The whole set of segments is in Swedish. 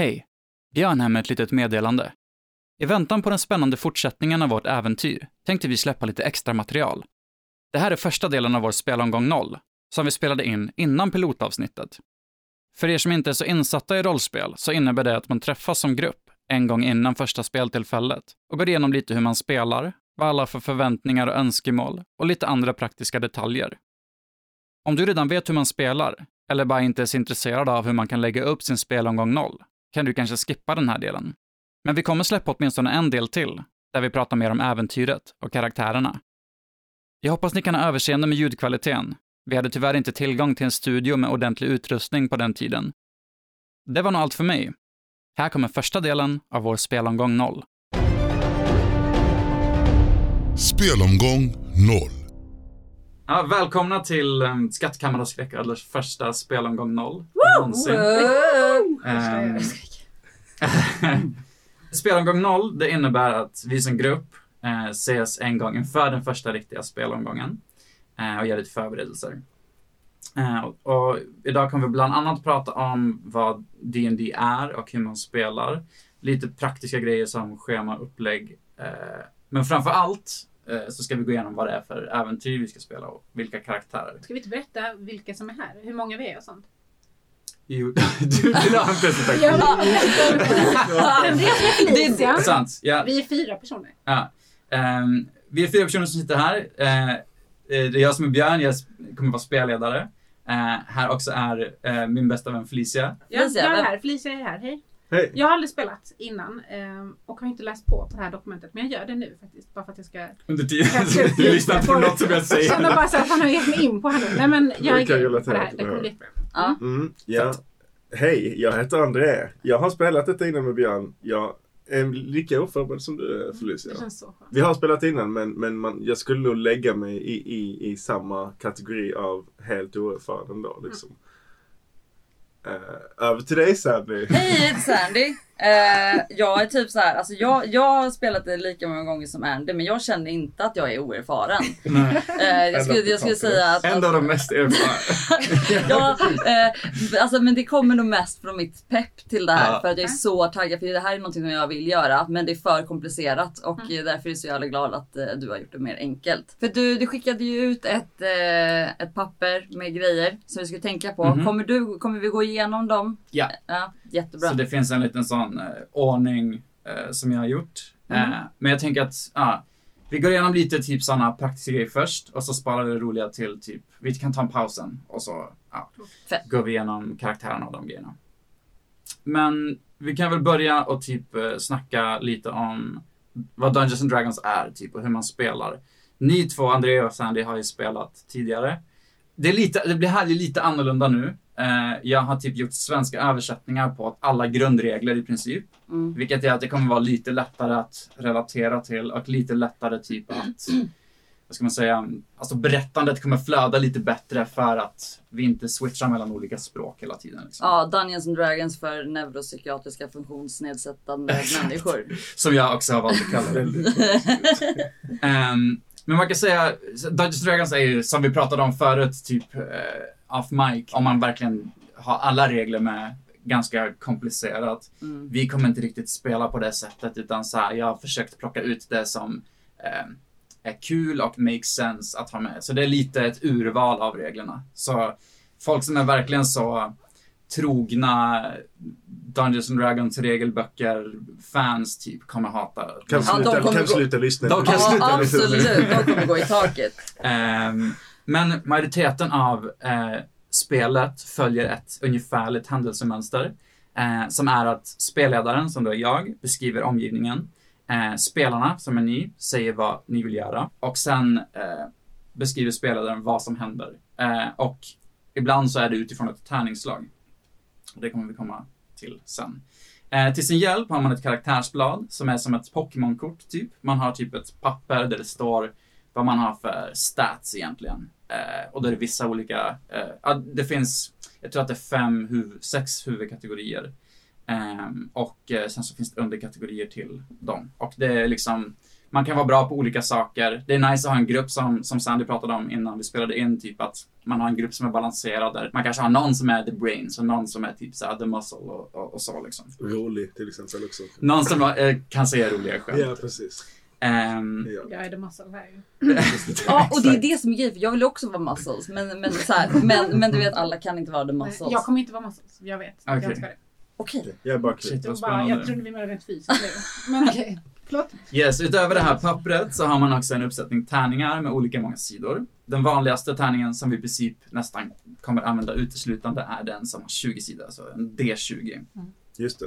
Hej! Björn här med ett litet meddelande. I väntan på den spännande fortsättningen av vårt äventyr tänkte vi släppa lite extra material. Det här är första delen av vår spelomgång 0, som vi spelade in innan pilotavsnittet. För er som inte är så insatta i rollspel så innebär det att man träffas som grupp en gång innan första speltillfället och går igenom lite hur man spelar, vad alla för förväntningar och önskemål och lite andra praktiska detaljer. Om du redan vet hur man spelar, eller bara inte är så intresserad av hur man kan lägga upp sin spelomgång 0, kan du kanske skippa den här delen. Men vi kommer släppa åtminstone en del till, där vi pratar mer om äventyret och karaktärerna. Jag hoppas ni kan ha överseende med ljudkvaliteten. Vi hade tyvärr inte tillgång till en studio med ordentlig utrustning på den tiden. Det var nog allt för mig. Här kommer första delen av vår spelomgång 0. Spelomgång 0. Ja, välkomna till um, Skattkammaren och skräcködlors första spelomgång 0 någonsin. Ehm, spelomgång 0, det innebär att vi som grupp eh, ses en gång inför den första riktiga spelomgången eh, och gör lite förberedelser. Eh, och, idag kommer vi bland annat prata om vad D&D är och hur man spelar. Lite praktiska grejer som schema, upplägg. Eh, men framför allt eh, så ska vi gå igenom vad det är för äventyr vi ska spela och vilka karaktärer. Ska vi inte berätta vilka som är här? Hur många vi är och sånt? Jo, du vill ha en presentation. Ja, Andreas Det är Felicia. Sant. Ja. Vi är fyra personer. Ja. Ehm, vi är fyra personer som sitter här. Eh, eh, det är jag som är Björn, jag kommer vara spelledare. Eh, här också är eh, min bästa vän Felicia. Ja, Felicia, jag är här. Felicia är här. Hej. Hej! Jag har aldrig spelat innan ehm, och har inte läst på på det här dokumentet. Men jag gör det nu faktiskt. Bara för att jag ska Under tiden du lyssnar på något som jag säger. bara så att han har gett mig in på här nu. Nej men jag är jag grym på det här. Det kommer bli bra. Ja. Mm, ja. Hej, jag heter André. Jag har spelat detta innan med Björn. Jag är lika oförberedd som du är Felicia. Det känns så skönt. Vi har spelat innan men, men man, jag skulle nog lägga mig i, i, i samma kategori av helt oerfaren ändå. Liksom. Eh, Eh, över till dig Sandy. Hej, Sandy. Eh, jag är typ så här, alltså jag, jag har spelat det lika många gånger som Andy men jag känner inte att jag är oerfaren. Nej. Eh, jag, skulle, jag skulle säga att... En av de mest erfarna. ja, eh, alltså, men det kommer nog mest från mitt pepp till det här Ja. för att jag är så taggad för det här är någonting som jag vill göra men det är för komplicerat och Mm. därför är jag så jävla glad att eh, du har gjort det mer enkelt. För du, du skickade ju ut ett, eh, ett papper med grejer som vi skulle tänka på. Mhm. Kommer, du, kommer vi gå igenom dem? Ja. Ja, jättebra. Så det finns en liten sån eh, ordning eh, som jag har gjort. Mm. Eh, men jag tänker att ja, vi går igenom lite typ sådana praktiska grejer först och så sparar vi det roliga till typ, vi kan ta en paus sen och så Fett. går vi igenom karaktärerna och de grejerna. Men vi kan väl börja och typ eh, snacka lite om vad Dungeons and Dragons är typ och hur man spelar. Ni två, Andrea och Sandy, har ju spelat tidigare. Det, är lite, det blir här lite annorlunda nu. Eh, jag har typ gjort svenska översättningar på alla grundregler i princip. Mm. Vilket är att det kommer vara lite lättare att relatera till och lite lättare typ att, vad ska man säga, alltså berättandet kommer flöda lite bättre för att vi inte switchar mellan olika språk hela tiden. Liksom. Ja, Dungeons and Dragons för neuropsykiatriska funktionsnedsättande människor. Som jag också har valt att kalla det. Ehm, men man kan säga, Dungeons and Dragons är ju som vi pratade om förut, typ uh, off mic, om man verkligen har alla regler med ganska komplicerat. Mm. Vi kommer inte riktigt spela på det sättet utan så här, jag har försökt plocka ut det som eh, är kul och makes sense att ha med. Så det är lite ett urval av reglerna. Så folk som är verkligen så trogna Dungeons and Dragons regelböcker fans typ kommer hata. Kan Ja, de sluta, kommer kan gå- sluta lyssna. De kan Ja, sluta absolut. De kommer gå i taket. Ehm, men majoriteten av eh, spelet följer ett ungefärligt händelsemönster. Eh, som är att spelledaren, som då är jag, beskriver omgivningen. Eh, spelarna, som är ni, säger vad ni vill göra. Och sen eh, beskriver spelledaren vad som händer. Eh, och ibland så är det utifrån ett tärningsslag. Det kommer vi komma till sen. Eh, till sin hjälp har man ett karaktärsblad som är som ett Pokémon-kort typ. Man har typ ett papper där det står vad man har för stats egentligen. Eh, och då är det vissa olika, eh, det finns, jag tror att det är fem, huv, sex huvudkategorier. Ehm, och eh, sen så finns det underkategorier till dem. Och det är liksom man kan vara bra på olika saker. Det är nice att ha en grupp som, som Sandy pratade om innan vi spelade in, typ att man har en grupp som är balanserad där man kanske har någon som är the brains och någon som är typ såhär the muscle och, och, och så liksom. Rolig till exempel också. Någon som eh, kan säga roliga skämt. Ja, precis. Ehm, Ja. Jag är det muscle här. Ja, och det är det som är grejen. Jag vill också vara muscles. Men, men, så här, men, men du vet, alla kan inte vara the muscles. Jag kommer inte vara muscle, jag vet. Jag Okej. ska det. Okej. Jag är bara shit var bara, jag trodde vi menade rent fysiskt nu. Men okej. Förlåt. Yes, utöver det här pappret så har man också en uppsättning tärningar med olika många sidor. Den vanligaste tärningen som vi i princip nästan kommer använda uteslutande är den som har 20 sidor, alltså en D20. Just det.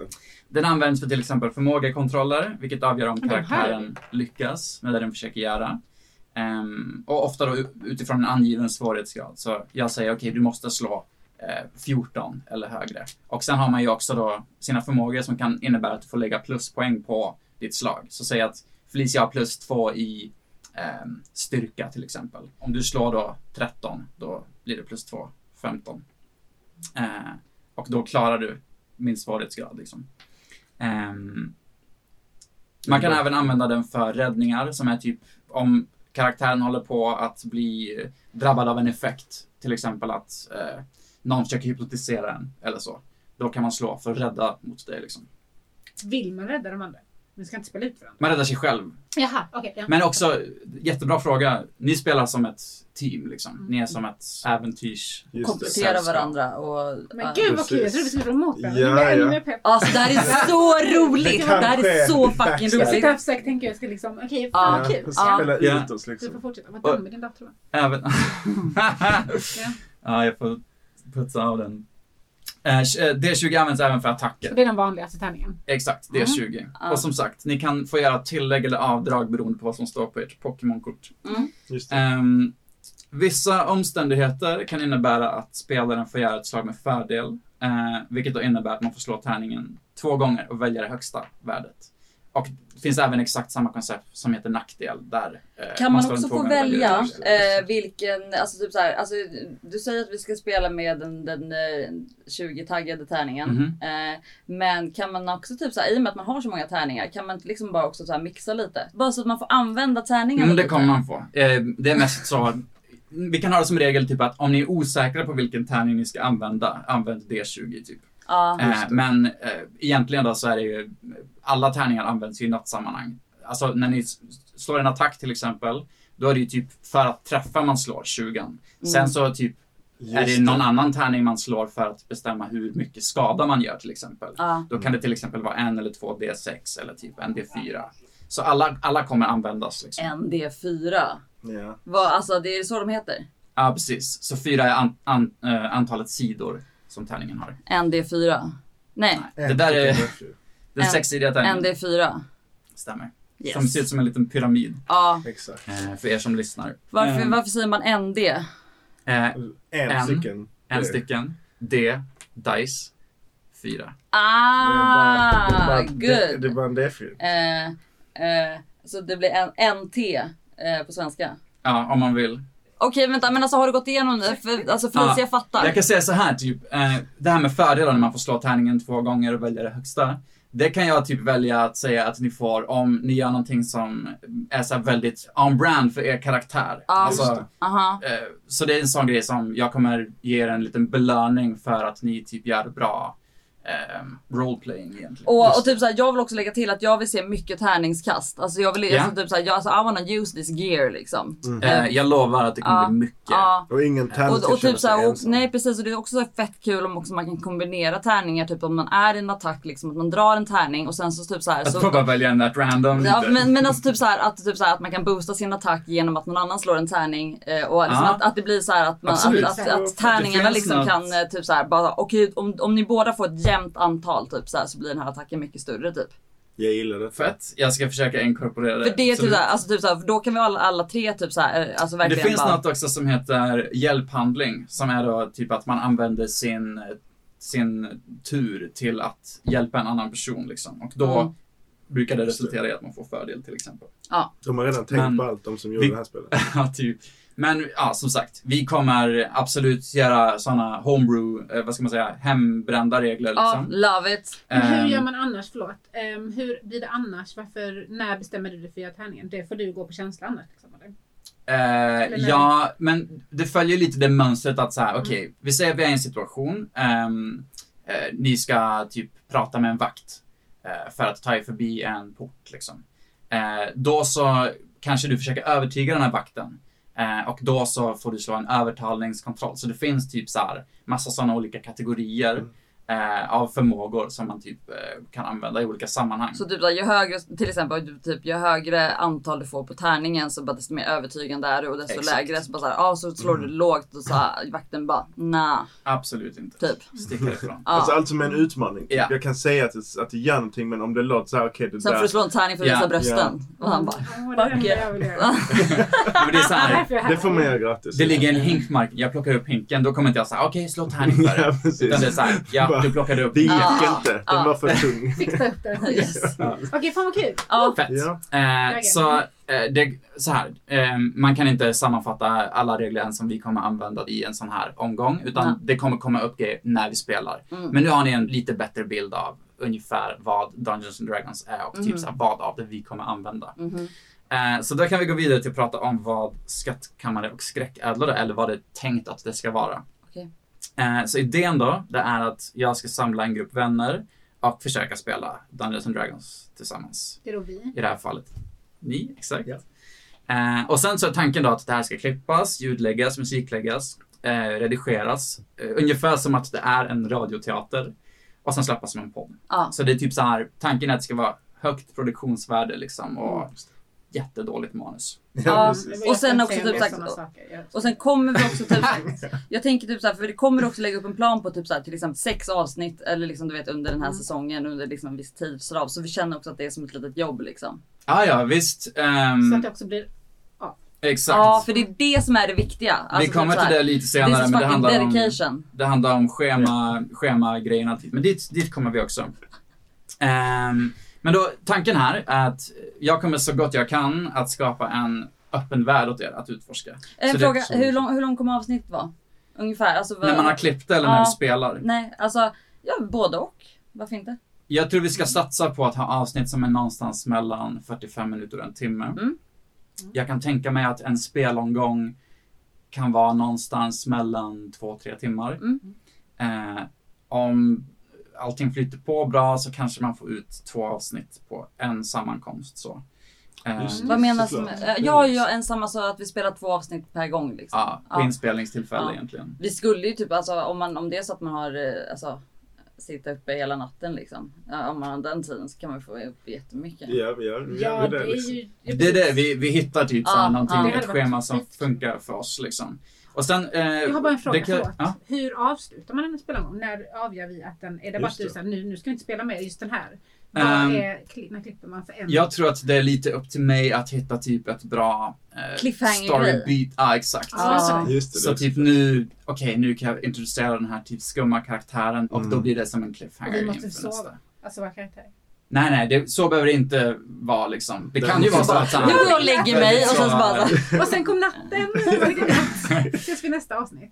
Den används för till exempel förmågekontroller, vilket avgör om karaktären lyckas med det den försöker göra. Ehm, och ofta då utifrån en angiven svårighetsgrad. Så jag säger okej, du måste slå eh, 14 eller högre. Och sen har man ju också då sina förmågor som kan innebära att du får lägga pluspoäng på ditt slag. Så säg att Felicia har plus 2 i ehm, styrka till exempel. Om du slår då 13, då blir det plus 2, 15. Eh, och då klarar du min svårighetsgrad liksom. Um, man kan även använda den för räddningar som är typ om karaktären håller på att bli drabbad av en effekt. Till exempel att eh, någon försöker hypnotisera en eller så. Då kan man slå för att rädda mot det liksom. Vill man rädda de andra? Vi ska inte spela ut varandra. Man räddar sig själv. Jaha, okej. ja. Men också, jättebra fråga. Ni spelar som ett team liksom. Ni är som ett äventyrs... Just Komplettera Sällskap. varandra och... Men ja. gud vad kul, jag trodde vi skulle vara mot varandra. Ja, jag ännu ja. mer pepp. Alltså det här är så roligt! Det Det, här är så fucking backstage. Jag sitter här roligt. försöker tänka, jag ska liksom, okej, Ja, fan Ja, kul. Spela Ja. Ja. ut oss Du får liksom. fortsätta. Vad dum med din dator. Även... Ja. ja, jag får putsa av den. Eh, D20 används även för attacker. Så det är den vanligaste tärningen. Exakt, det är 20. Ja. Och som sagt, ni kan få göra tillägg eller avdrag beroende på vad som står på ert Pokémon-kort. Mm. Ehm, vissa omständigheter kan innebära att spelaren får göra ett slag med fördel, eh, vilket då innebär att man får slå tärningen två gånger och välja det högsta värdet. Och det finns även exakt samma koncept som heter nackdel, där eh, Kan man den också få välja eh, vilken, alltså typ så här, alltså du säger att vi ska spela med den, den eh, 20-taggade tärningen. Mhm. Eh, men kan man också typ så här, i och med att man har så många tärningar, kan man liksom bara också så här mixa lite? Bara så att man får använda tärningarna Mm, det kommer man få. Eh, det är mest så, vi kan ha det som regel typ att om ni är osäkra på vilken tärning ni ska använda, använd D20 typ. Ja. Eh, men eh, egentligen då så är det ju, alla tärningar används ju i något sammanhang. Alltså när ni slår en attack till exempel, då är det ju typ för att träffa man slår 20. Sen så typ är det Just någon annan tärning man slår för att bestämma hur mycket skada man gör till exempel. Ja. Då kan det till exempel vara en eller två D6 eller typ en D4. Så alla, alla kommer användas liksom. En D4. Ja. Vad, alltså det är så de heter? Ja, precis. Så fyra är an, an, eh, antalet sidor som tärningen har. En D4? Nej, Det där är den En- sexsidiga en tärningen. D4. Stämmer. Yes. Som ser ut som en liten pyramid. Ja. Exakt. Eh, för er som lyssnar. Varför, Eh, varför säger man ND? eh, En, En. stycken. en stycken. D. Dice. Fyra. Ah, det är bara- good. Det, det är bara en D4. Eh, eh, så det blir en NT eh, på svenska. Ja, om man vill. Okej vänta men alltså har du gått igenom det? För, alltså Felicia Ja. fattar. Jag kan säga så här typ. Eh, det här med fördelar när man får slå tärningen två gånger och välja det högsta. Det kan jag typ välja att säga att ni får om ni gör någonting som är så väldigt on-brand för er karaktär. Ja. Alltså, Aha. Eh, Så det är en sån grej som jag kommer ge er en liten belöning för att ni typ gör bra eh, roleplaying egentligen. Och, och typ såhär, jag vill också lägga till att jag vill se mycket tärningskast. Alltså jag vill, Ja. alltså, typ såhär, jag, alltså, I wanna use this gear liksom. Eh, jag lovar att det kommer Ja. bli mycket. Ja. Och ingen tärning Och, och typ sig såhär, och, nej precis och det är också så fett kul om också man kan kombinera tärningar typ om man är i en attack liksom att man drar en tärning och sen så typ såhär Att så, få bara välja en that random Ja, men, men alltså typ så här, att, typ så här, att man kan boosta sin attack genom att någon annan slår en tärning. Eh, och liksom Ja. att, att det blir så här att, man, Absolut. att, att, att tärningarna liksom något- kan eh, typ så här, bara okej om, om ni båda får ett jämnt antal typ så här, så blir den här attacken mycket större typ. Jag gillar det. Fett. Jag ska försöka inkorporera det. För det är typ Absolut. så här, alltså typ så här, för då kan vi alla, alla tre typ så här, eh, alltså Det verkligen finns bara, något också som heter hjälphandling. Som är då typ att man använder sin, sin tur till att hjälpa en annan person liksom. Och då Mm. brukar det det. resultera i att man får fördel till exempel. De har redan tänkt Men- på allt, de som gjorde vi- det här spelet. Ja, typ. Men ja, som sagt, vi kommer absolut göra sådana homebrew, eh, vad ska man säga, hembrända regler Ja, liksom. love it. Men hur gör man annars? Förlåt. Ehm, hur blir det annars? Varför, när bestämmer du dig för att göra tärningen? Det får du gå på känsla annars. Liksom, eller? Eh, ja, men det följer lite det mönstret att så här, okej, Mm. vi säger att vi är i en situation, ehm, eh, ni ska typ prata med en vakt eh, för att ta er förbi en port liksom. Eh, då så kanske du försöker övertyga den här vakten eh, och då så får du slå en övertalningskontroll. Så det finns typ så här massa sådana olika kategorier Mm eh, av förmågor som man typ eh, kan använda i olika sammanhang. Så typ där, ju högre, till exempel, du, typ, ju högre antal du får på tärningen så bara desto mer övertygande är du och desto Exakt. lägre så bara så här, ah, så slår du lågt och så här, vakten bara nah, Absolut inte. typ. Sticker ifrån. Ja. Alltså allt som är en utmaning. Ja. Jag kan säga att det, att det gör någonting men om det låter så här, okej det Sen där. får du slå en tärning för att Ja. visa brösten. Och han bara, Åh, det är det är så här, här. Det får man göra gratis. Det ligger en hink på marken, jag plockar upp hinken, då kommer inte jag säga okej slå tärning för det. Utan det är såhär, ja du plockade upp Det gick Ja. inte. Den Ja. var för tung. Fixa upp den. yes. Okej, fan vad kul. Ja, Fett. Ja. Eh, så, eh, det, så här, eh, man kan inte sammanfatta alla regler som vi kommer använda i en sån här omgång, utan Ja. det kommer komma upp grejer när vi spelar. Mm. Men nu har ni en lite bättre bild av ungefär vad Dungeons and Dragons är och typ Mhm. så här, vad av det vi kommer använda. Mhm. Eh, så då kan vi gå vidare till att prata om vad skattkammare och skräckädlare eller vad det är tänkt att det ska vara. Okej. Eh, så idén då, det är att jag ska samla en grupp vänner och försöka spela Dungeons and Dragons tillsammans. Det är då vi. I det här fallet. Ni, exakt. Ja. Eh, och sen så är tanken då att det här ska klippas, ljudläggas, musikläggas, eh, redigeras. Eh, ungefär som att det är en radioteater. Och sen släppas som en podd. Ja. Så det är typ så här, tanken är att det ska vara högt produktionsvärde liksom och Mm. Jättedåligt manus. Ja, och sen också typ sagt- Och sen kommer vi också typ Jag tänker typ såhär, för det kommer också lägga upp en plan på typ såhär, till exempel sex avsnitt eller liksom du vet under den här Mm. säsongen under liksom en viss tidsram. Så vi känner också att det är som ett litet jobb liksom. Ah, ja, visst. ehm, Så att det också blir... exakt. Ja, för det är det som är det viktiga. Alltså, vi kommer typ så till här, det lite senare, is men det handlar om, det handlar om schema, schemagrejerna. Men dit, dit kommer vi också. Ehm, men då, tanken här är att jag kommer så gott jag kan att skapa en öppen värld åt er att utforska. En Så det- fråga, hur, lång, hur lång kommer avsnittet vara? Ungefär? Alltså, vad, När man har klippt det eller när Ja. vi spelar. Nej, alltså ja, både och. Varför inte? Jag tror vi ska satsa på att ha avsnitt som är någonstans mellan 45 minuter och en timme. Mm. Jag kan tänka mig att en spelomgång kan vara någonstans mellan två och tre timmar. Mm. Eh, om allting flyter på bra så kanske man får ut två avsnitt på en sammankomst. Så. Eh, Just Vad menas med... Jag är ju ensam så att vi spelar två avsnitt per gång liksom. ja, på Ja. inspelningstillfälle Ja. egentligen. Vi skulle ju typ alltså om, man, om det är så att man har eh, alltså sitta uppe hela natten liksom. Ja, om man har den tiden så kan man få upp jättemycket. Ja, vi gör, vi Ja, gör det det. är liksom. ju... Det är det, vi, vi hittar typ så Ja, här, någonting, ja. Det ett schema som funkar för oss. Liksom. Och sen, eh, Jag har bara en fråga, kan- förlåt. ja. Hur avslutar man en spelomgång? När avgör vi att den... Är det bara att du säger nu, nu ska vi inte spela mer just den här? Ehm, är... När klipper man för en? Jag tror att det är lite upp till mig att hitta typ ett bra eh, storybeat. Ja, exakt. Ja. Just det. Så det. typ nu, okej nu kan jag introducera den här typ skumma karaktären och Mm. då blir det som en Och cliffhanger vi måste sova. nästa. Alltså vara karaktär. Nej, nej, det, så behöver det inte vara liksom. Det Det kan ju vara så att så här- Jag går och lägger mig och sen så bara Och sen kom natten! Ses vi nästa avsnitt.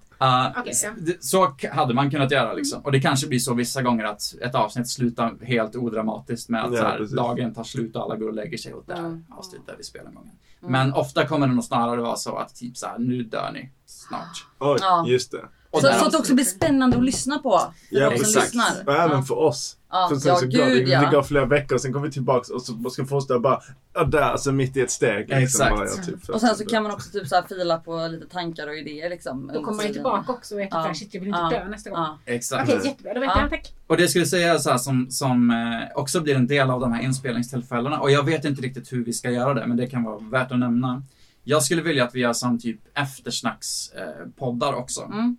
Okej, s- ja. Så hade man kunnat göra liksom. Och det kanske blir så vissa gånger att ett avsnitt slutar helt odramatiskt med att Ja, så här, dagen tar slut och alla går och lägger sig och där Mm. avslutar vi spelomgången. Mm. Men ofta kommer det nog snarare vara så att typ så här, nu dör ni snart. Oj, Ja. just det. Så, så att det också blir spännande att lyssna på. För Ja, de som exakt. lyssnar. Och även Ja. för oss. Ja, För sen ja så går det, gud det ja. går flera veckor och sen kommer vi tillbaks och så ska fortsätta bara, ja där, alltså mitt i ett steg. Liksom, Exakt. bara, ja, typ, Och sen så kan man också typ så här fila på lite tankar och idéer liksom. Då kommer man ju tillbaka också och är typ Ja. shit jag vill inte Ja. dö nästa gång. Ja. Exakt. Okej, jättebra. Då vet Ja. jag. Tack. Och det skulle jag säga så här, som, som eh, också blir en del av de här inspelningstillfällena. Och jag vet inte riktigt hur vi ska göra det, men det kan vara värt att nämna. Jag skulle vilja att vi gör som typ eftersnackspoddar poddar också. Mm.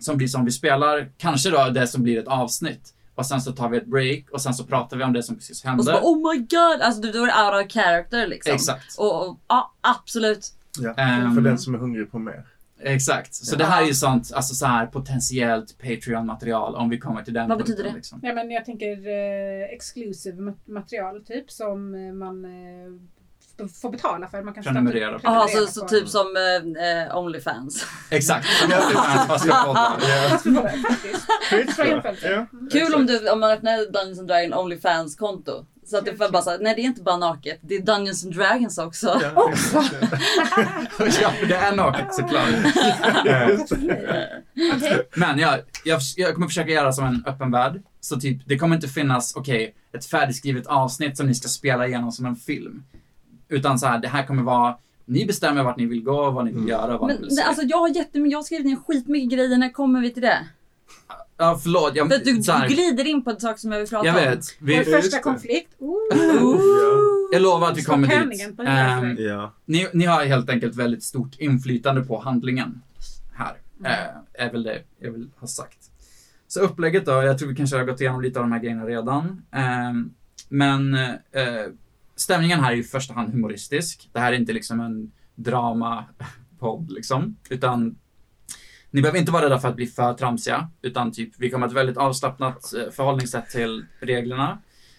Som blir som vi spelar, kanske då det som blir ett avsnitt. Och sen så tar vi ett break och sen så pratar vi om det som precis Och så hände. bara oh my god, alltså du, du är out of character liksom. Exakt. Och, och ja, absolut. Ja, Ehm, för den som är hungrig på mer. Exakt. Så Ja. det här är ju sånt, alltså så här potentiellt Patreon-material om vi kommer till den Vad punkten, betyder det? Liksom. Nej men jag tänker eh, exclusive ma- material typ som eh, man eh, får betala för. Man kan Prenumerera. Jaha, prenumerera så, så på- typ som eh, eh, Onlyfans. Exakt. Som fast jag poddar. Ja, Kul om, du, om man öppnar Dungeons and Dragons Onlyfans-konto. Så att det får bara säga, nej det är inte bara naket, det är Dungeons and Dragons också. Ja, exakt. ja, det är naket såklart. Men jag, jag, jag kommer försöka göra som en öppen värld. Så typ, det kommer inte finnas, okej, ett färdigskrivet avsnitt som ni ska spela igenom som en film. Utan så här, det här kommer vara, ni bestämmer vart ni vill gå, vad ni vill göra, vad Men ni vill se. alltså jag har jättemycket, jag har skrivit ner skitmycket grejer, när kommer vi till det? ja, förlåt. Jag, För du, du glider in på en sak som jag vill prata jag om. vet. Vår Vi, första det. konflikt. Ooh. jag lovar att vi kommer dit. för Ja. ni, ni har helt enkelt väldigt stort inflytande på handlingen här. Eh, är väl det jag vill ha sagt. Så upplägget då, jag tror vi kanske har gått igenom lite av de här grejerna redan. Ehm, men eh, stämningen här är i första hand humoristisk. Det här är inte liksom en dramapodd liksom, utan ni behöver inte vara rädda för att bli för tramsiga, utan typ vi kommer ha ett väldigt avslappnat eh, förhållningssätt till reglerna.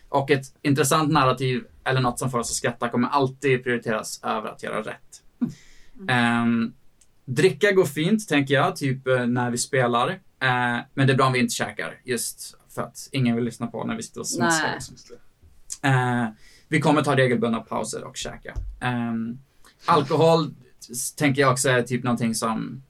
Och ett intressant narrativ eller något som får oss att skratta kommer alltid prioriteras över att göra rätt. Ehm, dricka går fint, tänker jag, typ eh, när vi spelar. Eh, men det är bra om vi inte käkar, just för att ingen vill lyssna på när vi sitter och smaskar. Nej. Liksom. Eh, vi kommer ta regelbundna pauser och käka. Ehm, alkohol tänker jag också är typ någonting som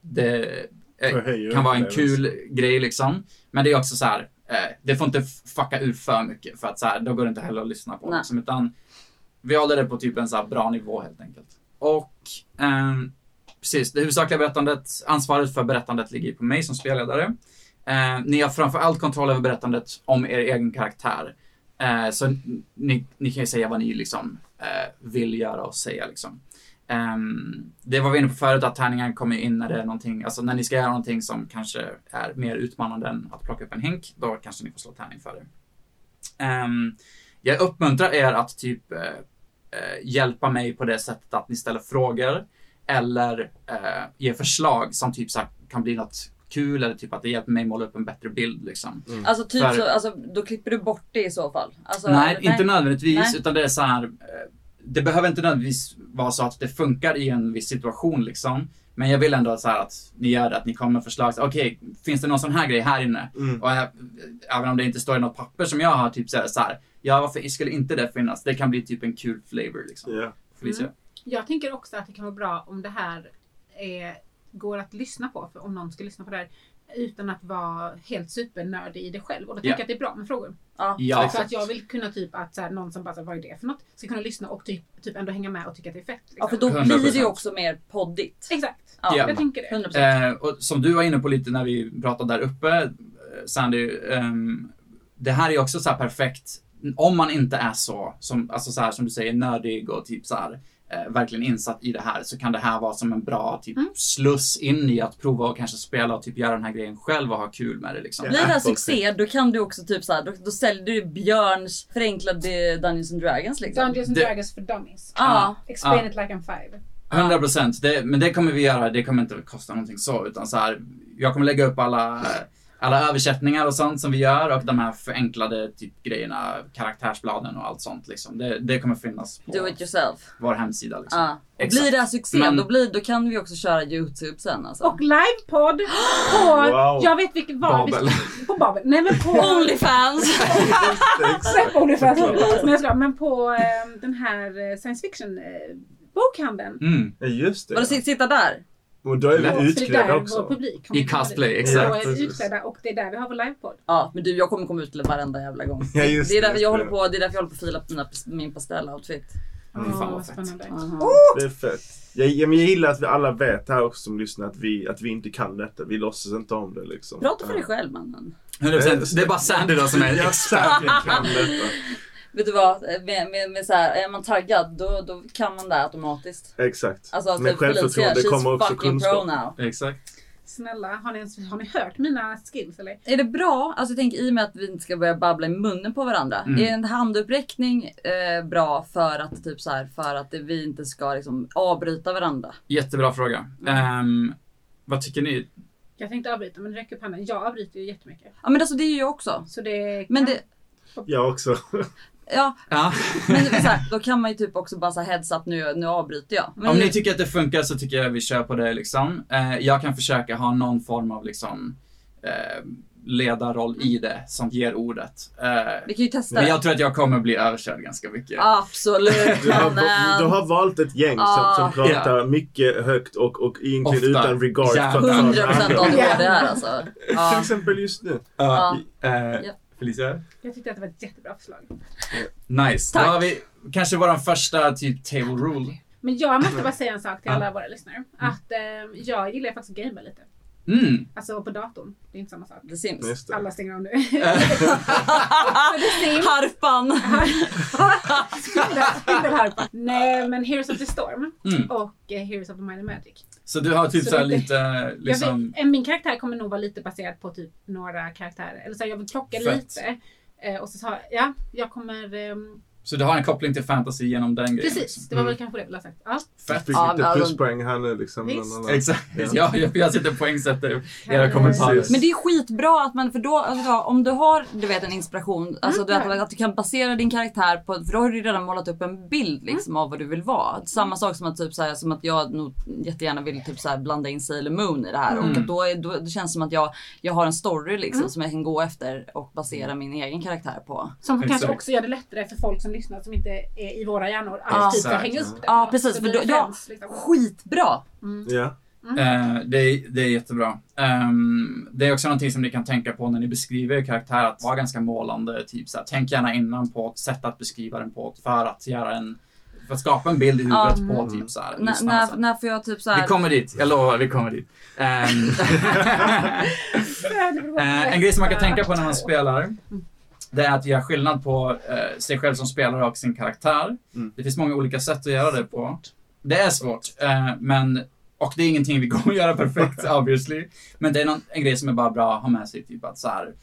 det eh, kan vara en kul grej liksom. Men det är också så här, eh, det får inte fucka ur för mycket för att så här, då går det inte heller att lyssna på. Nej. Liksom, utan vi håller det på typ en så här bra nivå helt enkelt. Och ehm, precis, det huvudsakliga berättandet, ansvaret för berättandet ligger på mig som spelledare. Eh, ni har framför allt kontroll över berättandet om er egen karaktär. Eh, så ni, ni kan ju säga vad ni liksom eh, vill göra och säga liksom. Um, det var vi inne på förut, att tärningar kommer in när det är någonting, alltså när ni ska göra någonting som kanske är mer utmanande än att plocka upp en hink, då kanske ni får slå tärning för det. Um, jag uppmuntrar er att typ uh, uh, hjälpa mig på det sättet att ni ställer frågor eller uh, ger förslag som typ så kan bli något kul eller typ att det hjälper mig måla upp en bättre bild liksom. Alltså typ För- så, alltså, då klipper du bort det i så fall? Alltså, Nej, eller- inte nödvändigtvis, Nej. utan det är så här. eh, Det behöver inte nödvändigtvis vara så att det funkar i en viss situation liksom. Men jag vill ändå så här att ni gör det, att ni kommer med förslag. Okej, finns det någon sån här grej här inne? Mm. Och äh, även om det inte står i något papper som jag har, typ så här, så här ja varför skulle inte det finnas? Det kan bli typ en kul flavor liksom. Ja. Felicia? Jag tänker också att det kan vara bra om det här är, går att lyssna på, för om någon ska lyssna på det här utan att vara helt supernördig i det själv. Och då tänker Ja. jag att det är bra med frågor. Ja. Ja, för att jag vill kunna typ att så här, någon som bara så här, vad är det för något? Ska kunna lyssna och typ, typ ändå hänga med och tycka att det är fett. Liksom. ja, för då 100%. blir det ju också mer poddigt. Exakt. Ja. Ja. Jag tänker det. 100%. Eh, och som du var inne på lite när vi pratade där uppe, eh, Sandy, ehm, det här är också så här perfekt om man inte är så, som, alltså så här, som du säger, nördig och typ så här, eh, verkligen insatt i det här så kan det här vara som en bra typ Mm. sluss in i att prova och kanske spela och typ göra den här grejen själv och ha kul med det liksom. Blir det här succé då kan du också typ såhär, då, då säljer du Björns förenklade Dungeons and Dragons liksom. Dungeons and Det- Dragons for Dummies. Ja. Explain Ja. it like I'm five. 100 procent, men det kommer vi göra, det kommer inte kosta någonting så, utan så här, jag kommer lägga upp alla, alla översättningar och sånt som vi gör och de här förenklade typ grejerna, karaktärsbladen och allt sånt liksom. Det, det kommer finnas på Do it yourself. vår hemsida liksom. Och Exakt. blir det här succé Men- då, blir, då kan vi också köra Youtube sen alltså. Och livepodd på, Wow. jag vet vilket var vi Babel. På Babel. Nej men på... Onlyfans! Släpp Onlyfans. Men jag ska, men på eh, den här eh, science fiction eh, bokhandeln. Mm. Ja, just det. Vadå sit- sitta där? Och då är vi för det är utklädda där också. publik I cosplay, exakt. Och är utklädda och det är där vi har vår livepodd. Ja men du jag kommer komma ut till varenda jävla gång. Ja, just det är därför det, jag just håller det. på, det är därför jag håller på att fila på mina, min pastelloutfit. Mm, fan Åh, vad fett. spännande. Aha. Det är fett. Jag, jag, men jag gillar att vi alla vet här också som lyssnar att vi, att vi inte kan detta. Vi låtsas inte om det liksom. Prata för dig själv mannen. 100%. Det är bara Sandy då som är Jag expert. säkert kan detta. Vet du vad, med, med, med så här, är man taggad då, då kan man det automatiskt. Exakt. Alltså Med typ självförtroende kommer också kunskap. Exakt. Snälla, har ni, ens, har ni hört mina skills eller? Är det bra, alltså jag tänker i och med att vi inte ska börja babbla i munnen på varandra. Mm. Är en handuppräckning eh, bra för att typ så här, för att vi inte ska liksom avbryta varandra? Jättebra fråga. Ehm, vad tycker ni? Jag tänkte avbryta men räck upp handen. Jag avbryter ju jättemycket. Ja men alltså det är ju jag också. Så det Men kan- det, Jag också. Ja, Ja. men så här, då kan man ju typ också bara säga heads up nu, nu avbryter jag. Men Om ni tycker att det funkar så tycker jag vi kör på det liksom. Eh, jag kan försöka ha någon form av liksom eh, ledarroll i det som ger ordet. Eh, vi kan ju testa men det. jag tror att jag kommer bli överkörd ganska mycket. Absolut Du har, du har valt ett gäng Ah, som, som pratar mycket högt och, och egentligen Ofta. utan regard för 100% andra. ADHD här alltså. Till Ja. exempel just nu. Ja. Ja. Eh, Ja. Felicia? Jag tyckte att det var ett jättebra förslag. Nice. Tack. Då har vi kanske vår första typ table rule. Men jag måste bara säga en sak till alla våra lyssnare. Att eh, jag gillar faktiskt att gamea lite. Mm. Alltså på datorn. Det är inte samma sak. The Sims. Alla stänger av nu. Harpan. Spindelharpa. Nej men Heroes of the Storm Mm. och eh, Heroes of the Might and Magic. Så du har typ Så så lite Jag liksom... vill, eh, min karaktär kommer nog vara lite baserad på typ några karaktärer. Eller så här, jag vill plocka Fett. lite. Eh, och så sa ja, jag kommer... ehm, Så du har en koppling till fantasy genom den grejen? precis, Liksom. det var Mm. väl kanske det jag ville ha sagt. Ja, Fett. Fick Ja, lite men alltså- pluspoäng här nu liksom. Exakt. Ja. Ja, jag, jag sitter poängsätter era kommentarer. Men det är skitbra att man, för då, alltså, om du har du vet en inspiration, alltså du vet, Mm. att du kan basera din karaktär på, för då har du redan målat upp en bild liksom av vad du vill vara. Samma sak som att typ så här, som att jag nog jättegärna vill typ så här, blanda in Sailor Moon i det här och Mm. att då, är, då det känns som att jag, jag har en story liksom Mm. som jag kan gå efter och basera min egen karaktär på. Som kanske också gör det lättare för folk som lyssnar som inte är i våra hjärnor Ja. typ Exakt. hänga upp det. Ja precis, Så för då, är ja, liksom. skitbra! Ja. Eh, det, är, det är jättebra. Ehm, det är också någonting som ni kan tänka på när ni beskriver er karaktär, att vara ganska målande. Typ så här, tänk gärna innan på ett sätt att beskriva den på för att göra en, för att skapa en bild i huvudet Ja. på typ så här, N- lyssnarna när, får jag typ så Vi kommer dit, jag lovar, vi kommer dit. Eh, en grej som man kan tänka på när man spelar, det är att göra skillnad på eh, sig själv som spelare och sin karaktär. Mm. Det finns många olika sätt att göra det på. Det är svårt, eh, men och det är ingenting vi kommer att göra perfekt obviously. Men det är någon, en grej som är bara bra att ha med sig, typ att så här,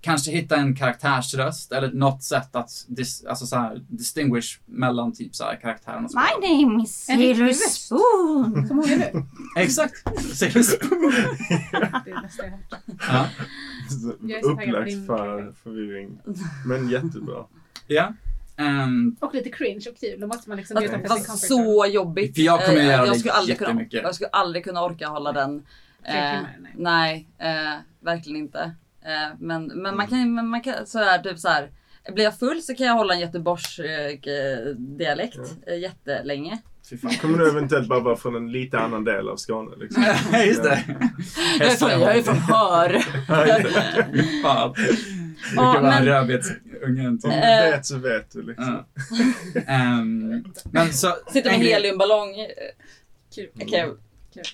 kanske hitta en karaktärsröst eller något sätt att dis, alltså så här, distinguish mellan typ så här karaktärerna. som spelar. name is röst. Spoon. Som hon är nu. Exakt! Sailor Spoon. Det är jag hört. ja. Upplagt för förvirring. Men jättebra. ja. Ehm, Och lite cringe och kul. Då måste man liksom veta det var så jobbigt. För jag kommer Eh, göra jag skulle aldrig kunna. Jag skulle aldrig kunna orka hålla den. Eh, nej, eh, verkligen inte. Eh, men, men man kan, men man kan sådär typ så här. Blir jag full så kan jag hålla en göteborgsk eh, dialekt eh, jättelänge. fy fan. Kommer du eventuellt bara vara från en lite annan del av Skåne? Liksom? Just det. Jag är från, jag är från Hör. Fan. Det Ja, kan vara men- rödbetsungen. Om du Eh. vet så vet du liksom. Ja. Ehm, men så... Sitter med heliumballong. Kul. Okej.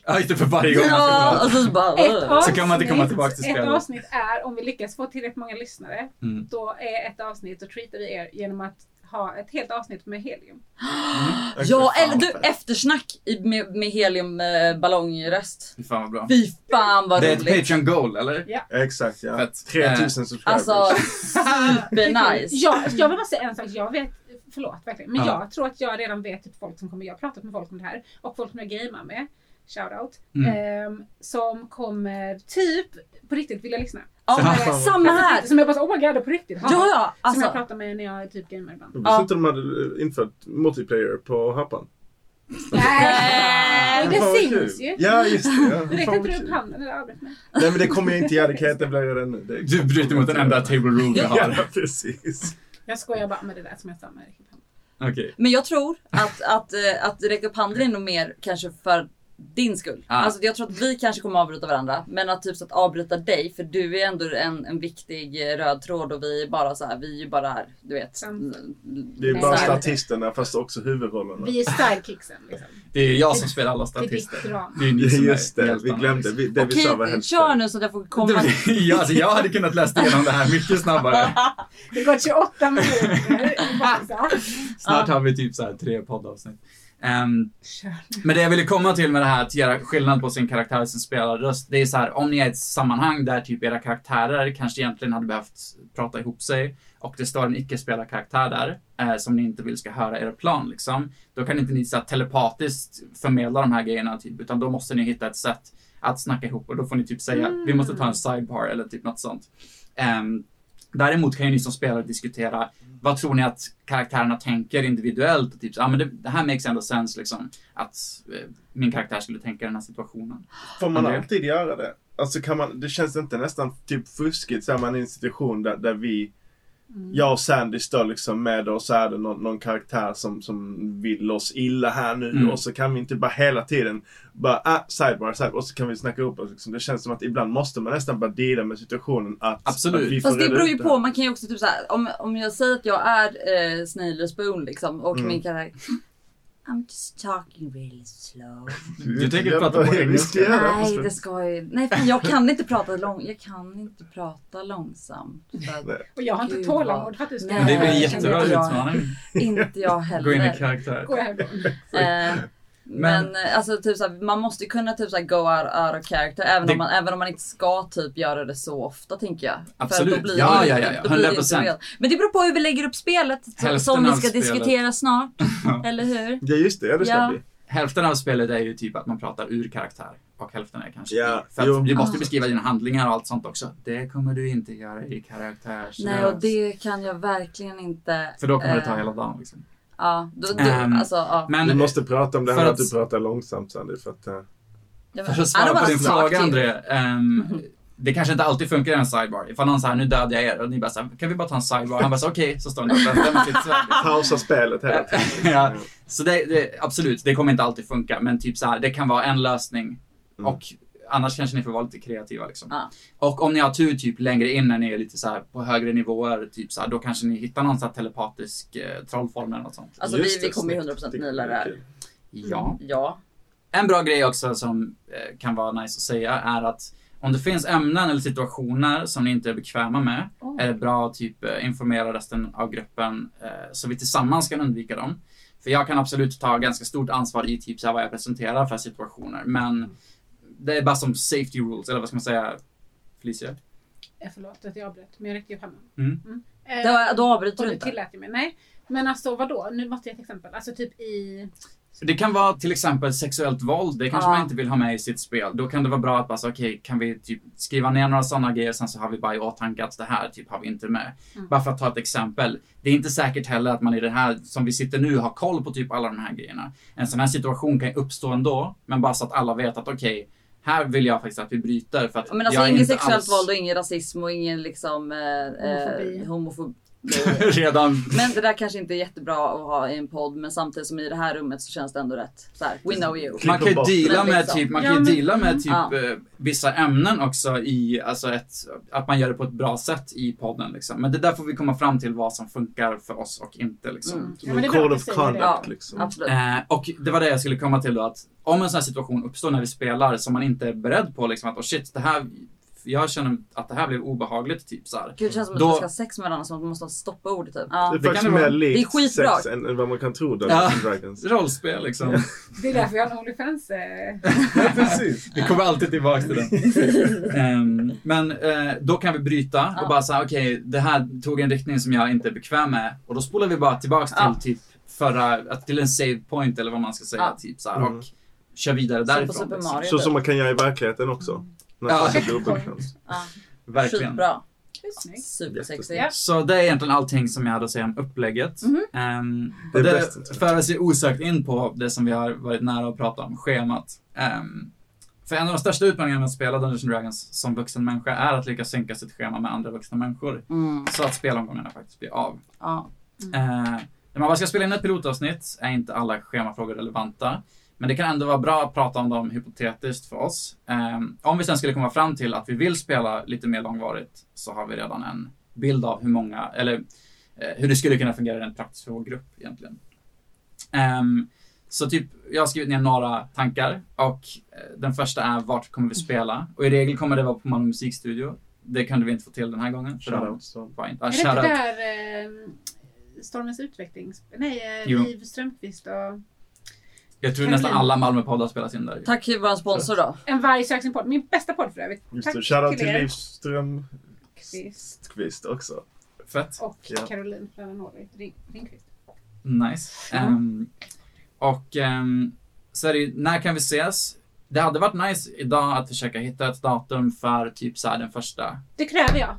Ja, det, för varje gång Ja, och så bara... Ett avsnitt, Så kan man inte komma tillbaka till Ett spelet. avsnitt är, om vi lyckas få tillräckligt många lyssnare, Mm. då är ett avsnitt, då treatar vi er genom att ha ett helt avsnitt med helium. Ja, Fan, eller du eftersnack med, med heliumballongröst. Fy fan vad bra. Fy fan vad Det är ett roligt. Patreon goal, eller? Exakt ja. Fett. 3000 subscribers. Alltså super nice. Jag, jag vill bara säga en sak, jag vet, förlåt verkligen, men Ja. jag tror att jag redan vet typ folk som kommer, jag har pratat med folk om det här, och folk som jag gamear med, shoutout, Mm. ehm, som kommer typ på riktigt vilja lyssna. Ja, Samma. samma här. Som jag bara, oh my god, på riktigt. Ja, ja. Som jag Alltså, pratar med när jag typ gamer ibland. Jag Ja. visste inte de hade infört multiplayer på Happan. Nej, Men det syns ju. Ja just det. Ja. Du Fan inte vad upp handen eller armet med. Nej men det kommer jag inte göra, det kan jag etablera redan nu. Det- Du bryter mot den enda table rule vi Ja har. precis. Jag skojar bara med det där som jag sa med. Okej. men jag tror att, att, eh, att räcka upp handen är nog mer kanske för din skull. Ja. Alltså jag tror att vi kanske kommer avbryta varandra. Men att typ så att avbryta dig, för du är ändå en, en viktig eh, röd tråd och vi är bara så här, vi är ju bara här, du vet. Sant. Det är bara statisterna fast också huvudrollerna. Vi är sidekicksen liksom. Det är jag som spelar alla statister. Det är ni som Just är det, vi glömde. Vi, det vi sa var Okej, helt kör nu så att jag får komma. ja, alltså, jag hade kunnat läsa igenom det här mycket snabbare. Det går 28 minuter. Snart har vi typ så här tre poddavsnitt. Kör. Men det jag ville komma till med det här att göra skillnad på sin karaktär och sin spelarröst, det är så här om ni är i ett sammanhang där typ era karaktärer kanske egentligen hade behövt prata ihop sig och det står en icke-spelarkaraktär där eh, som ni inte vill ska höra er plan liksom. Då kan inte ni så här, telepatiskt förmedla de här grejerna typ, utan då måste ni hitta ett sätt att snacka ihop och då får ni typ säga vi måste ta en sidebar eller typ något sånt. Ehm, Däremot kan ju ni som spelare diskutera vad tror ni att karaktärerna tänker individuellt? Och typ, ah, men det, det här makes ändå sense liksom. Att eh, min karaktär skulle tänka i den här situationen. Får man André? alltid göra det? Alltså kan man, det känns inte nästan typ fuskigt så är man i en situation där, där vi jag och Sandy står liksom med och så är det någon, någon karaktär som, som vill oss illa här nu Mm. och så kan vi inte bara hela tiden bara ah, sidebar, sidebar och så kan vi snacka upp oss. Liksom. Det känns som att ibland måste man nästan bara deala med situationen att, Absolut. att vi får Fast det beror ju på, man kan ju också typ såhär, om, om jag säger att jag är eh, Snail Spoon liksom och Mm. min karaktär I'm just talking really slow. Du tänker Ja, prata på engelska? Nej, det. ska ju... Nej, för jag kan inte prata lång... Jag kan inte prata långsamt. Och jag har inte tålamod för att du ska Nej. Men det blir en jättebra inte jag. utmaning. inte jag Gå in i heller. karaktär. Gå Eh, men eh, alltså typ såhär, man måste kunna typ såhär go out, out of character även, Det- om man, även om man inte ska typ göra det så ofta tänker jag. Absolut. För då blir Ja, det, ja, ja, ja. då blir det 100%. inte real. Men det beror på hur vi lägger upp spelet som- Hälften som vi ska spelet. diskutera snart. Eller hur? Ja just det, det ska Ja. bli. Hälften av spelet är ju typ att man pratar ur karaktär. Och hälften är kanske Ja. För jo. att du måste beskriva dina handlingar och allt sånt också. Det kommer du inte göra i karaktärs... Nej och det kan jag verkligen inte. För då kommer det ta eh, hela dagen liksom. Ja, då, då, Ehm, alltså ja. Men Du måste prata om det här att- att du pratar långsamt Sandy för att... Jag för att svara på din fråga you. André. ehm, det kanske inte alltid funkar i en sidebar. Ifall någon säger nu dödar jag er och ni bara såhär, kan vi bara ta en sidebar? Han bara så okej, så står ni och väntar med sitt svärd. pausa spelet hela tiden. ja. Så det, det, absolut, det kommer inte alltid funka. Men typ så här, det kan vara en lösning. Mm. Och annars kanske ni får vara lite kreativa liksom. Ja. Och om ni har tur typ längre in när ni är lite så här på högre nivåer, typ så här, då kanske ni hittar någon så här telepatisk eh, trollform eller något sånt. Alltså vi, Just vi det, kommer ju snyggt. 100% Det- naila det här. Ja. Ja. En bra grej också som eh, kan vara nice att säga är att om det finns ämnen eller situationer som ni inte är bekväma med Oh. är det bra att typ eh, informera resten av gruppen eh, så vi tillsammans kan undvika dem. För jag kan absolut ta ganska stort ansvar i typ så här vad jag presenterar för situationer men det är bara som safety rules eller vad ska man säga Felicia? Eh, Förlåt att jag avbröt, men jag räckte upp handen. Mm. Eh, Då, då avbryter och du du inte. tillät ju mig. Nej. Men alltså vadå? Nu måste jag ett exempel. Alltså typ i... Det kan vara till exempel sexuellt våld, det kanske Ja. man inte vill ha med i sitt spel. Då kan det vara bra att bara säga, okej, kan vi typ skriva ner några sådana grejer, sen så har vi bara i åtanke att det här typ har vi inte med. Mm. Bara för att ta ett exempel. Det är inte säkert heller att man i det här, som vi sitter nu, har koll på typ alla de här grejerna. En sån här situation kan ju uppstå ändå, men bara så att alla vet att okej, här vill jag faktiskt att vi bryter för att Men alltså inte sexuellt alls våld och ingen rasism och ingen liksom eh, Homofobi. eh, homofobi. redan Men det där kanske inte är jättebra att ha i en podd men samtidigt som i det här rummet så känns det ändå rätt. Så här, we know you. Man kan ju deala med liksom. typ, man Ja, kan ju deala med typ Ja. eh, vissa ämnen också i, alltså ett, att man gör det på ett bra sätt i podden liksom. Men det där får vi komma fram till vad som funkar för oss och inte liksom. Mm. Ja, men det Code of conduct Ja. liksom. Absolut. Eh, och det var det jag skulle komma till då att om en sån här situation uppstår när vi spelar som man inte är beredd på liksom att oh shit, det här, jag känner att det här blev obehagligt typ så här. Gud, det känns som att Då- man ska ha sex med varandra så man måste ha stoppaord typ. Ja. Det är det faktiskt kan det vara. Det är skitbra. sex än, än vad man kan tro då. Ja. Dragons. Rollspel liksom. Det är därför jag har en Onlyfans. Eh. Ja, precis. Vi kommer alltid tillbaka till den. Ehm, men eh, då kan vi bryta och bara säga okej, det här tog en riktning som jag inte är bekväm med. Och då spolar vi bara tillbaks till typ förra, att- till en save point eller vad man ska säga. Ja. Typ så här, Mm. och kör vidare Som på därifrån. Super liksom. Mario. Så som man kan göra i verkligen också. Ja. Nästan Checkpoint. dubbelkant. Ja. Verkligen. Supersexy. Ja. Så det är egentligen allting som jag hade att säga om upplägget. Det och är det bäst, inte? för oss osökt in på det som vi har varit nära att prata om, schemat. Ehm, för en av de största utmaningarna med att spela Dungeons Dragons som vuxen människa är att lyckas synka sitt schema med andra vuxna människor. Mm. Så att spelomgångarna faktiskt blir av. Ja. Eh, när man bara ska spela in ett pilotavsnitt är inte alla schemafrågor relevanta. Men det kan ändå vara bra att prata om dem hypotetiskt för oss. Eh, om vi sen skulle komma fram till att vi vill spela lite mer långvarigt så har vi redan en bild av hur många, eller eh, hur det skulle kunna fungera rent praktiskt för vår grupp egentligen. Ehm, så typ, jag har skrivit ner några tankar och eh, den första är vart kommer vi spela? Och i regel kommer det vara på Malmö musikstudio. Det kunde vi inte få till den här gången. för de var inte- ja, Är det inte där eh, Stormens utveckling? Nej, eh. Liv Strömquist och Jag tror nästan alla Malmö-poddar spelas in där. Tack till vår sponsor då. En varg söker sin podd. Min bästa podd för övrigt. Just Tack det, shoutout till er. Liv Strömqvist Kvist också. Fett. Och Ja. Caroline Ring- Ringqvist. Nice. Mm. Ehm, och um, så är det ju, när kan vi ses? Det hade varit nice idag att försöka hitta ett datum för typ så här den första. Det kräver jag.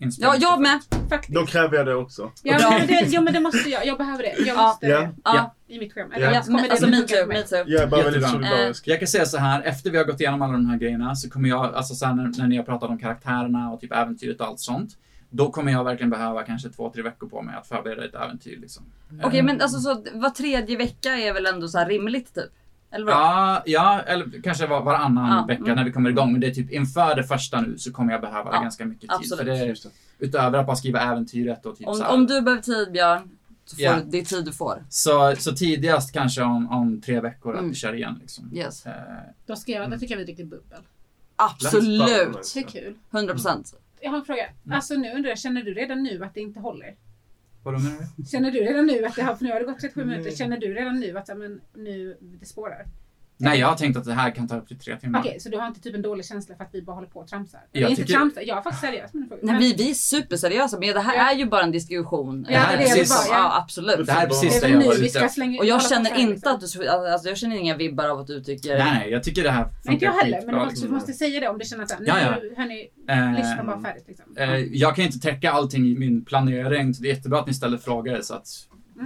Ja, jag med. Faktiskt. Då kräver jag det också. Ja, Bra. men det, ja men det måste jag. Jag behöver det. Jag Ja. måste Ja. det. Ja. I mitt. Ja. Eller Ja, kommer men, det alltså me too, me too. Jag är bara väldigt Jättebra. solidarisk. Jag kan säga så här, efter vi har gått igenom alla de här grejerna så kommer jag, alltså sen när, när ni har pratat om karaktärerna och typ äventyret och allt sånt. Då kommer jag verkligen behöva kanske två, tre veckor på mig att förbereda ett äventyr liksom. Okej Eh, men alltså så var tredje vecka är väl ändå så här rimligt typ? Eller? Ja, ja, eller kanske var, varannan Ja, vecka mm. när vi kommer igång. Men det är typ inför det första nu så kommer jag behöva Ja, ganska mycket tid. absolut. För det är det. utöver att bara skriva äventyret och typ så Om, här. om du behöver tid Björn, så får du, det är tid du får. Så, så tidigast kanske om, om tre veckor att Mm. vi kör igen liksom. Yes. Eh, Då ska jag, då tycker jag vi dricker bubbel. Absolut! Det är kul. 100%. Jag har en fråga. Mm. Alltså nu undrar jag, känner du redan nu att det inte håller? Vadå menar du? Känner du redan nu att det har, för nu har det gått 37 Nej. minuter, känner du redan nu att ja, men, nu det spårar? Nej, jag har tänkt att det här kan ta upp till tre timmar. Okej, så du har inte typ en dålig känsla för att vi bara håller på och tramsar? Jag inte tycker- tramsar, jag är faktiskt seriös med frågan. Nej, Men- vi, vi är superseriösa men det här Ja. är ju bara en diskussion. Ja, det är det är precis- bara. Ja, Ja. absolut. Det här är precis Det det är jag var ute slänga Och jag känner här, inte liksom. att du, alltså jag känner inga vibbar av att du tycker... Nej, nej, jag tycker det här Nej, inte jag funkar heller, men du måste, du liksom. måste säga det om du känner att nu, Ja, ja. hörni, Eh, lyssna bara färdigt liksom. Eh, jag kan inte täcka allting i min planering, så det är jättebra att ni ställer frågor så att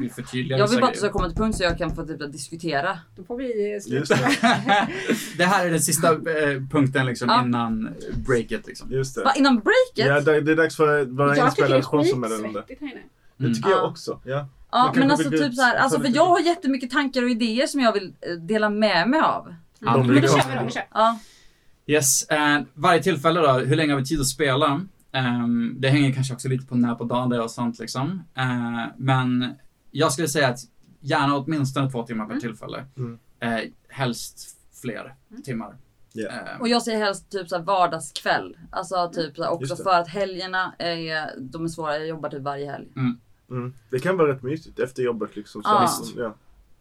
vi förtydligar Jag vill bara att du ska komma till punkt så jag kan få typ diskutera. Då får vi sluta. det. det här är den sista eh, punkten liksom Ja. innan breaket liksom. Just Va, det. innan breaket? Ja, det är dags för våra Jag tycker det inspelade är sponsormeddelande. skitsvettigt här inne. Det Mm. tycker jag Ja. också. Ja. Ja, men alltså vill typ ut- så här, alltså för jag har jättemycket tankar och idéer som jag vill eh, dela med mig av. Ja, De men då kör vi då, vi kör. Ja. Yes, eh, varje tillfälle då, hur länge har vi tid att spela? Ehm, det hänger kanske också lite på när på dagen det är och sånt liksom. Eh, men jag skulle säga att gärna åtminstone två timmar per Mm. tillfälle. Mm. Eh, helst fler Mm. timmar. Eh, Och jag säger helst typ så här vardagskväll. Alltså typ så här, också för att helgerna är, de är svåra. Jag jobbar typ varje helg. Mm. Det kan vara rätt mysigt efter jobbet liksom. Så Ja. Visst. Ja.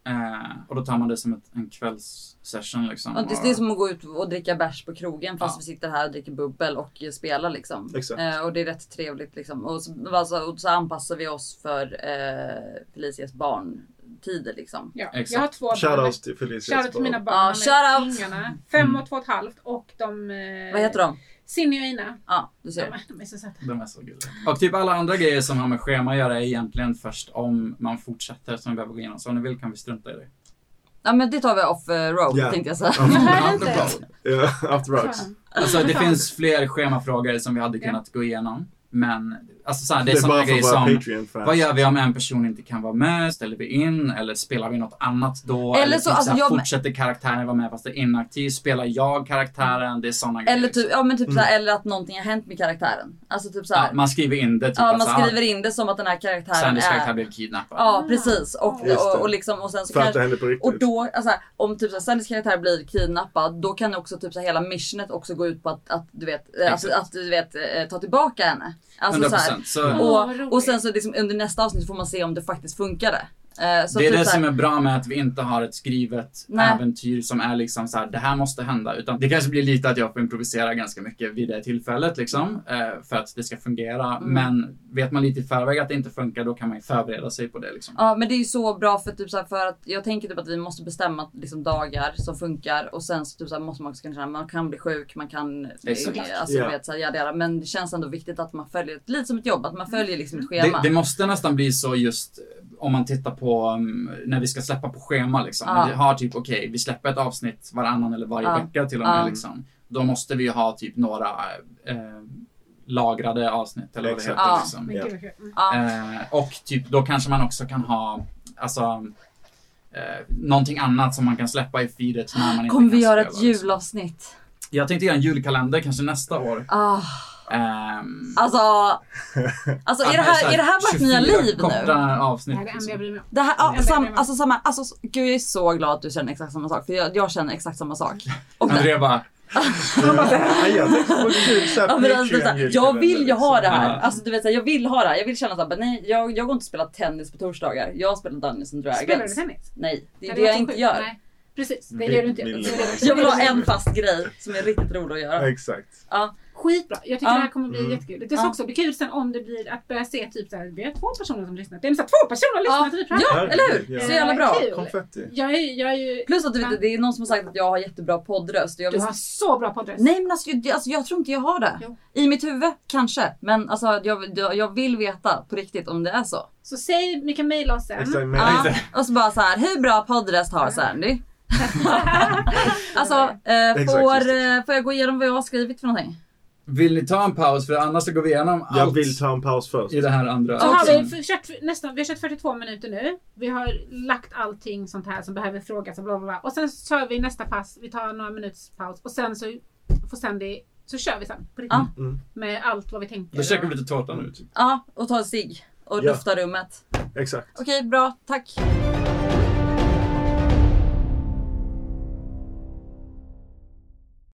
Eh, och då tar man det som ett, en kvällssession liksom. Ja, det, det är som att gå ut och dricka bärs på krogen fast Ja. vi sitter här och dricker bubbel och spelar liksom. Exakt. Eh, och det är rätt trevligt liksom. Och så, alltså, och så anpassar vi oss för eh, Felicias barntider liksom. Ja, Exakt. jag har två barn. Shoutouts till Felicia. Shoutout till mina barn. Ja, shoutout. ungarna. Fem och två och ett halvt och de... eh, Vad heter de? Sinny och Ina. Ja, du De, ser. är- de är så söta. De är så gulliga. Och typ alla andra grejer som har med schema att göra är egentligen först om man fortsätter som vi behöver gå igenom. Så om ni vill kan vi strunta i det. Ja men det tar vi off eh, road Ja. tänkte jag säga. Bra. Ja, after rocks. Alltså det finns fler schemafrågor som vi hade kunnat gå igenom. Men alltså så här, det Det är är sådana bara grejer som Patreon-fans. vad gör vi om en person inte kan vara med? Ställer vi in? Eller spelar vi något annat då? Eller Eller, så, typ alltså, så här, jag- fortsätter karaktären vara med fast det är inaktiv? Spelar jag karaktären? Det är sådana grejer. Eller typ, ja men typ Mm. såhär, eller att någonting har hänt med karaktären. Alltså typ såhär. ja, man skriver in det. Typ Ja, man alltså, skriver in det som att den här karaktären Sandys karaktär är... blev kidnappad. Ja, precis. Och, och, och, liksom, och sen så För att det kanske... händer på riktigt. Och då, alltså, om typ så här, Sandys karaktär blir kidnappad, då kan också typ så här, hela missionet också gå ut på att, att du vet, eh, alltså, Exakt. att du vet, eh, ta tillbaka henne. Alltså, 100%. Så här, Så, och, och sen så liksom, under nästa avsnitt får man se om det faktiskt funkade. Eh, så det är typ det som är bra med att vi inte har ett skrivet Nej. äventyr som är liksom så här, det här måste hända. Utan det kanske blir lite att jag får improvisera ganska mycket vid det tillfället liksom. eh, För att det ska fungera. Mm. Men vet man lite i förväg att det inte funkar, då kan man ju förbereda sig på det liksom. Ja men det är ju så bra för, typ så här, för att jag tänker typ att vi måste bestämma liksom, dagar som funkar och sen så, typ så här, måste man också kunna känna man kan bli sjuk, man kan Exakt. eh, alltså, du vet, så här. Men det känns ändå viktigt att man följer, lite som ett jobb, att man följer liksom ett Det, schema. det måste nästan bli så just om man tittar på um, när vi ska släppa på schema liksom. Ja. Vi har typ, okej, vi släpper ett avsnitt varannan eller varje Ja. vecka till och med liksom. Då måste vi ju ha typ några eh, lagrade avsnitt eller vad det heter Ja. liksom. Ja. ja. Eh, och typ, då kanske man också kan ha, alltså, eh, någonting annat som man kan släppa i feedet när man inte Kommer vi göra ett liksom. julavsnitt? Jag tänkte göra en julkalender kanske nästa år. Ah, Ehm, alltså, alltså är, det här, är det här vårt nya 24 liv nu? avsnitt. Det här är det jag liksom. Det här, ja, Ja, sam, det är det. alltså samma, alltså gud jag är så glad att du känner exakt samma sak. För jag, jag känner exakt samma sak. Och det, Andrea bara, Ja, jag tänkte på kul såhär Ja, men alltså, såhär, jag vill ju ha det här. Alltså du vet såhär, jag vill ha det här. Jag vill känna såhär, nej jag, jag går inte och spelar tennis på torsdagar. Jag spelar Dungeons and Dragons. Spelar du tennis? Nej, det är det jag inte gör. Nej, precis, det det du inte gör. Det det- Jag vill ha en fast grej som är riktigt rolig att göra. Exakt. Ja. Skitbra. Jag tycker Ja. det här kommer bli Mm. jättekul. Det ska Ja. också bli kul sen om det blir att börja se typ såhär, vi har två personer som lyssnar. Det är så två personer lyssnar Ja, typ ja eller hur? ja. Så jävla bra. Kul. Konfetti. Jag är, jag är ju... Plus att du vet, det är någon som har sagt att jag har jättebra poddröst. Jag Du har så bra poddröst. Nej men alltså jag, alltså jag tror inte jag har det. Jo. I mitt huvud kanske. Men alltså jag, jag, vill veta på riktigt om det är så. Så säg, ni kan mejla oss sen. Ja, och så bara så här, hur bra poddröst har Sandy? alltså, eh, Exakt, får, eh, får jag gå igenom vad jag har skrivit för någonting? Vill ni ta en paus? För annars så går vi igenom jag allt vill ta en paus först. i det här andra. Så har vi, kört, nästan, vi har kört 42 minuter nu. Vi har lagt allting sånt här som behöver frågas och bla bla bla. Och sen så kör vi nästa pass. Vi tar några minuters paus och sen så får Sandy, så kör vi sen. På riktigt. Ja. Mm. Med allt vad vi tänker. Då käkar vi lite tårta nu. Typ. Ja, och ta en cigg. Och Ja. lufta rummet. Exakt. Okej, bra. Tack.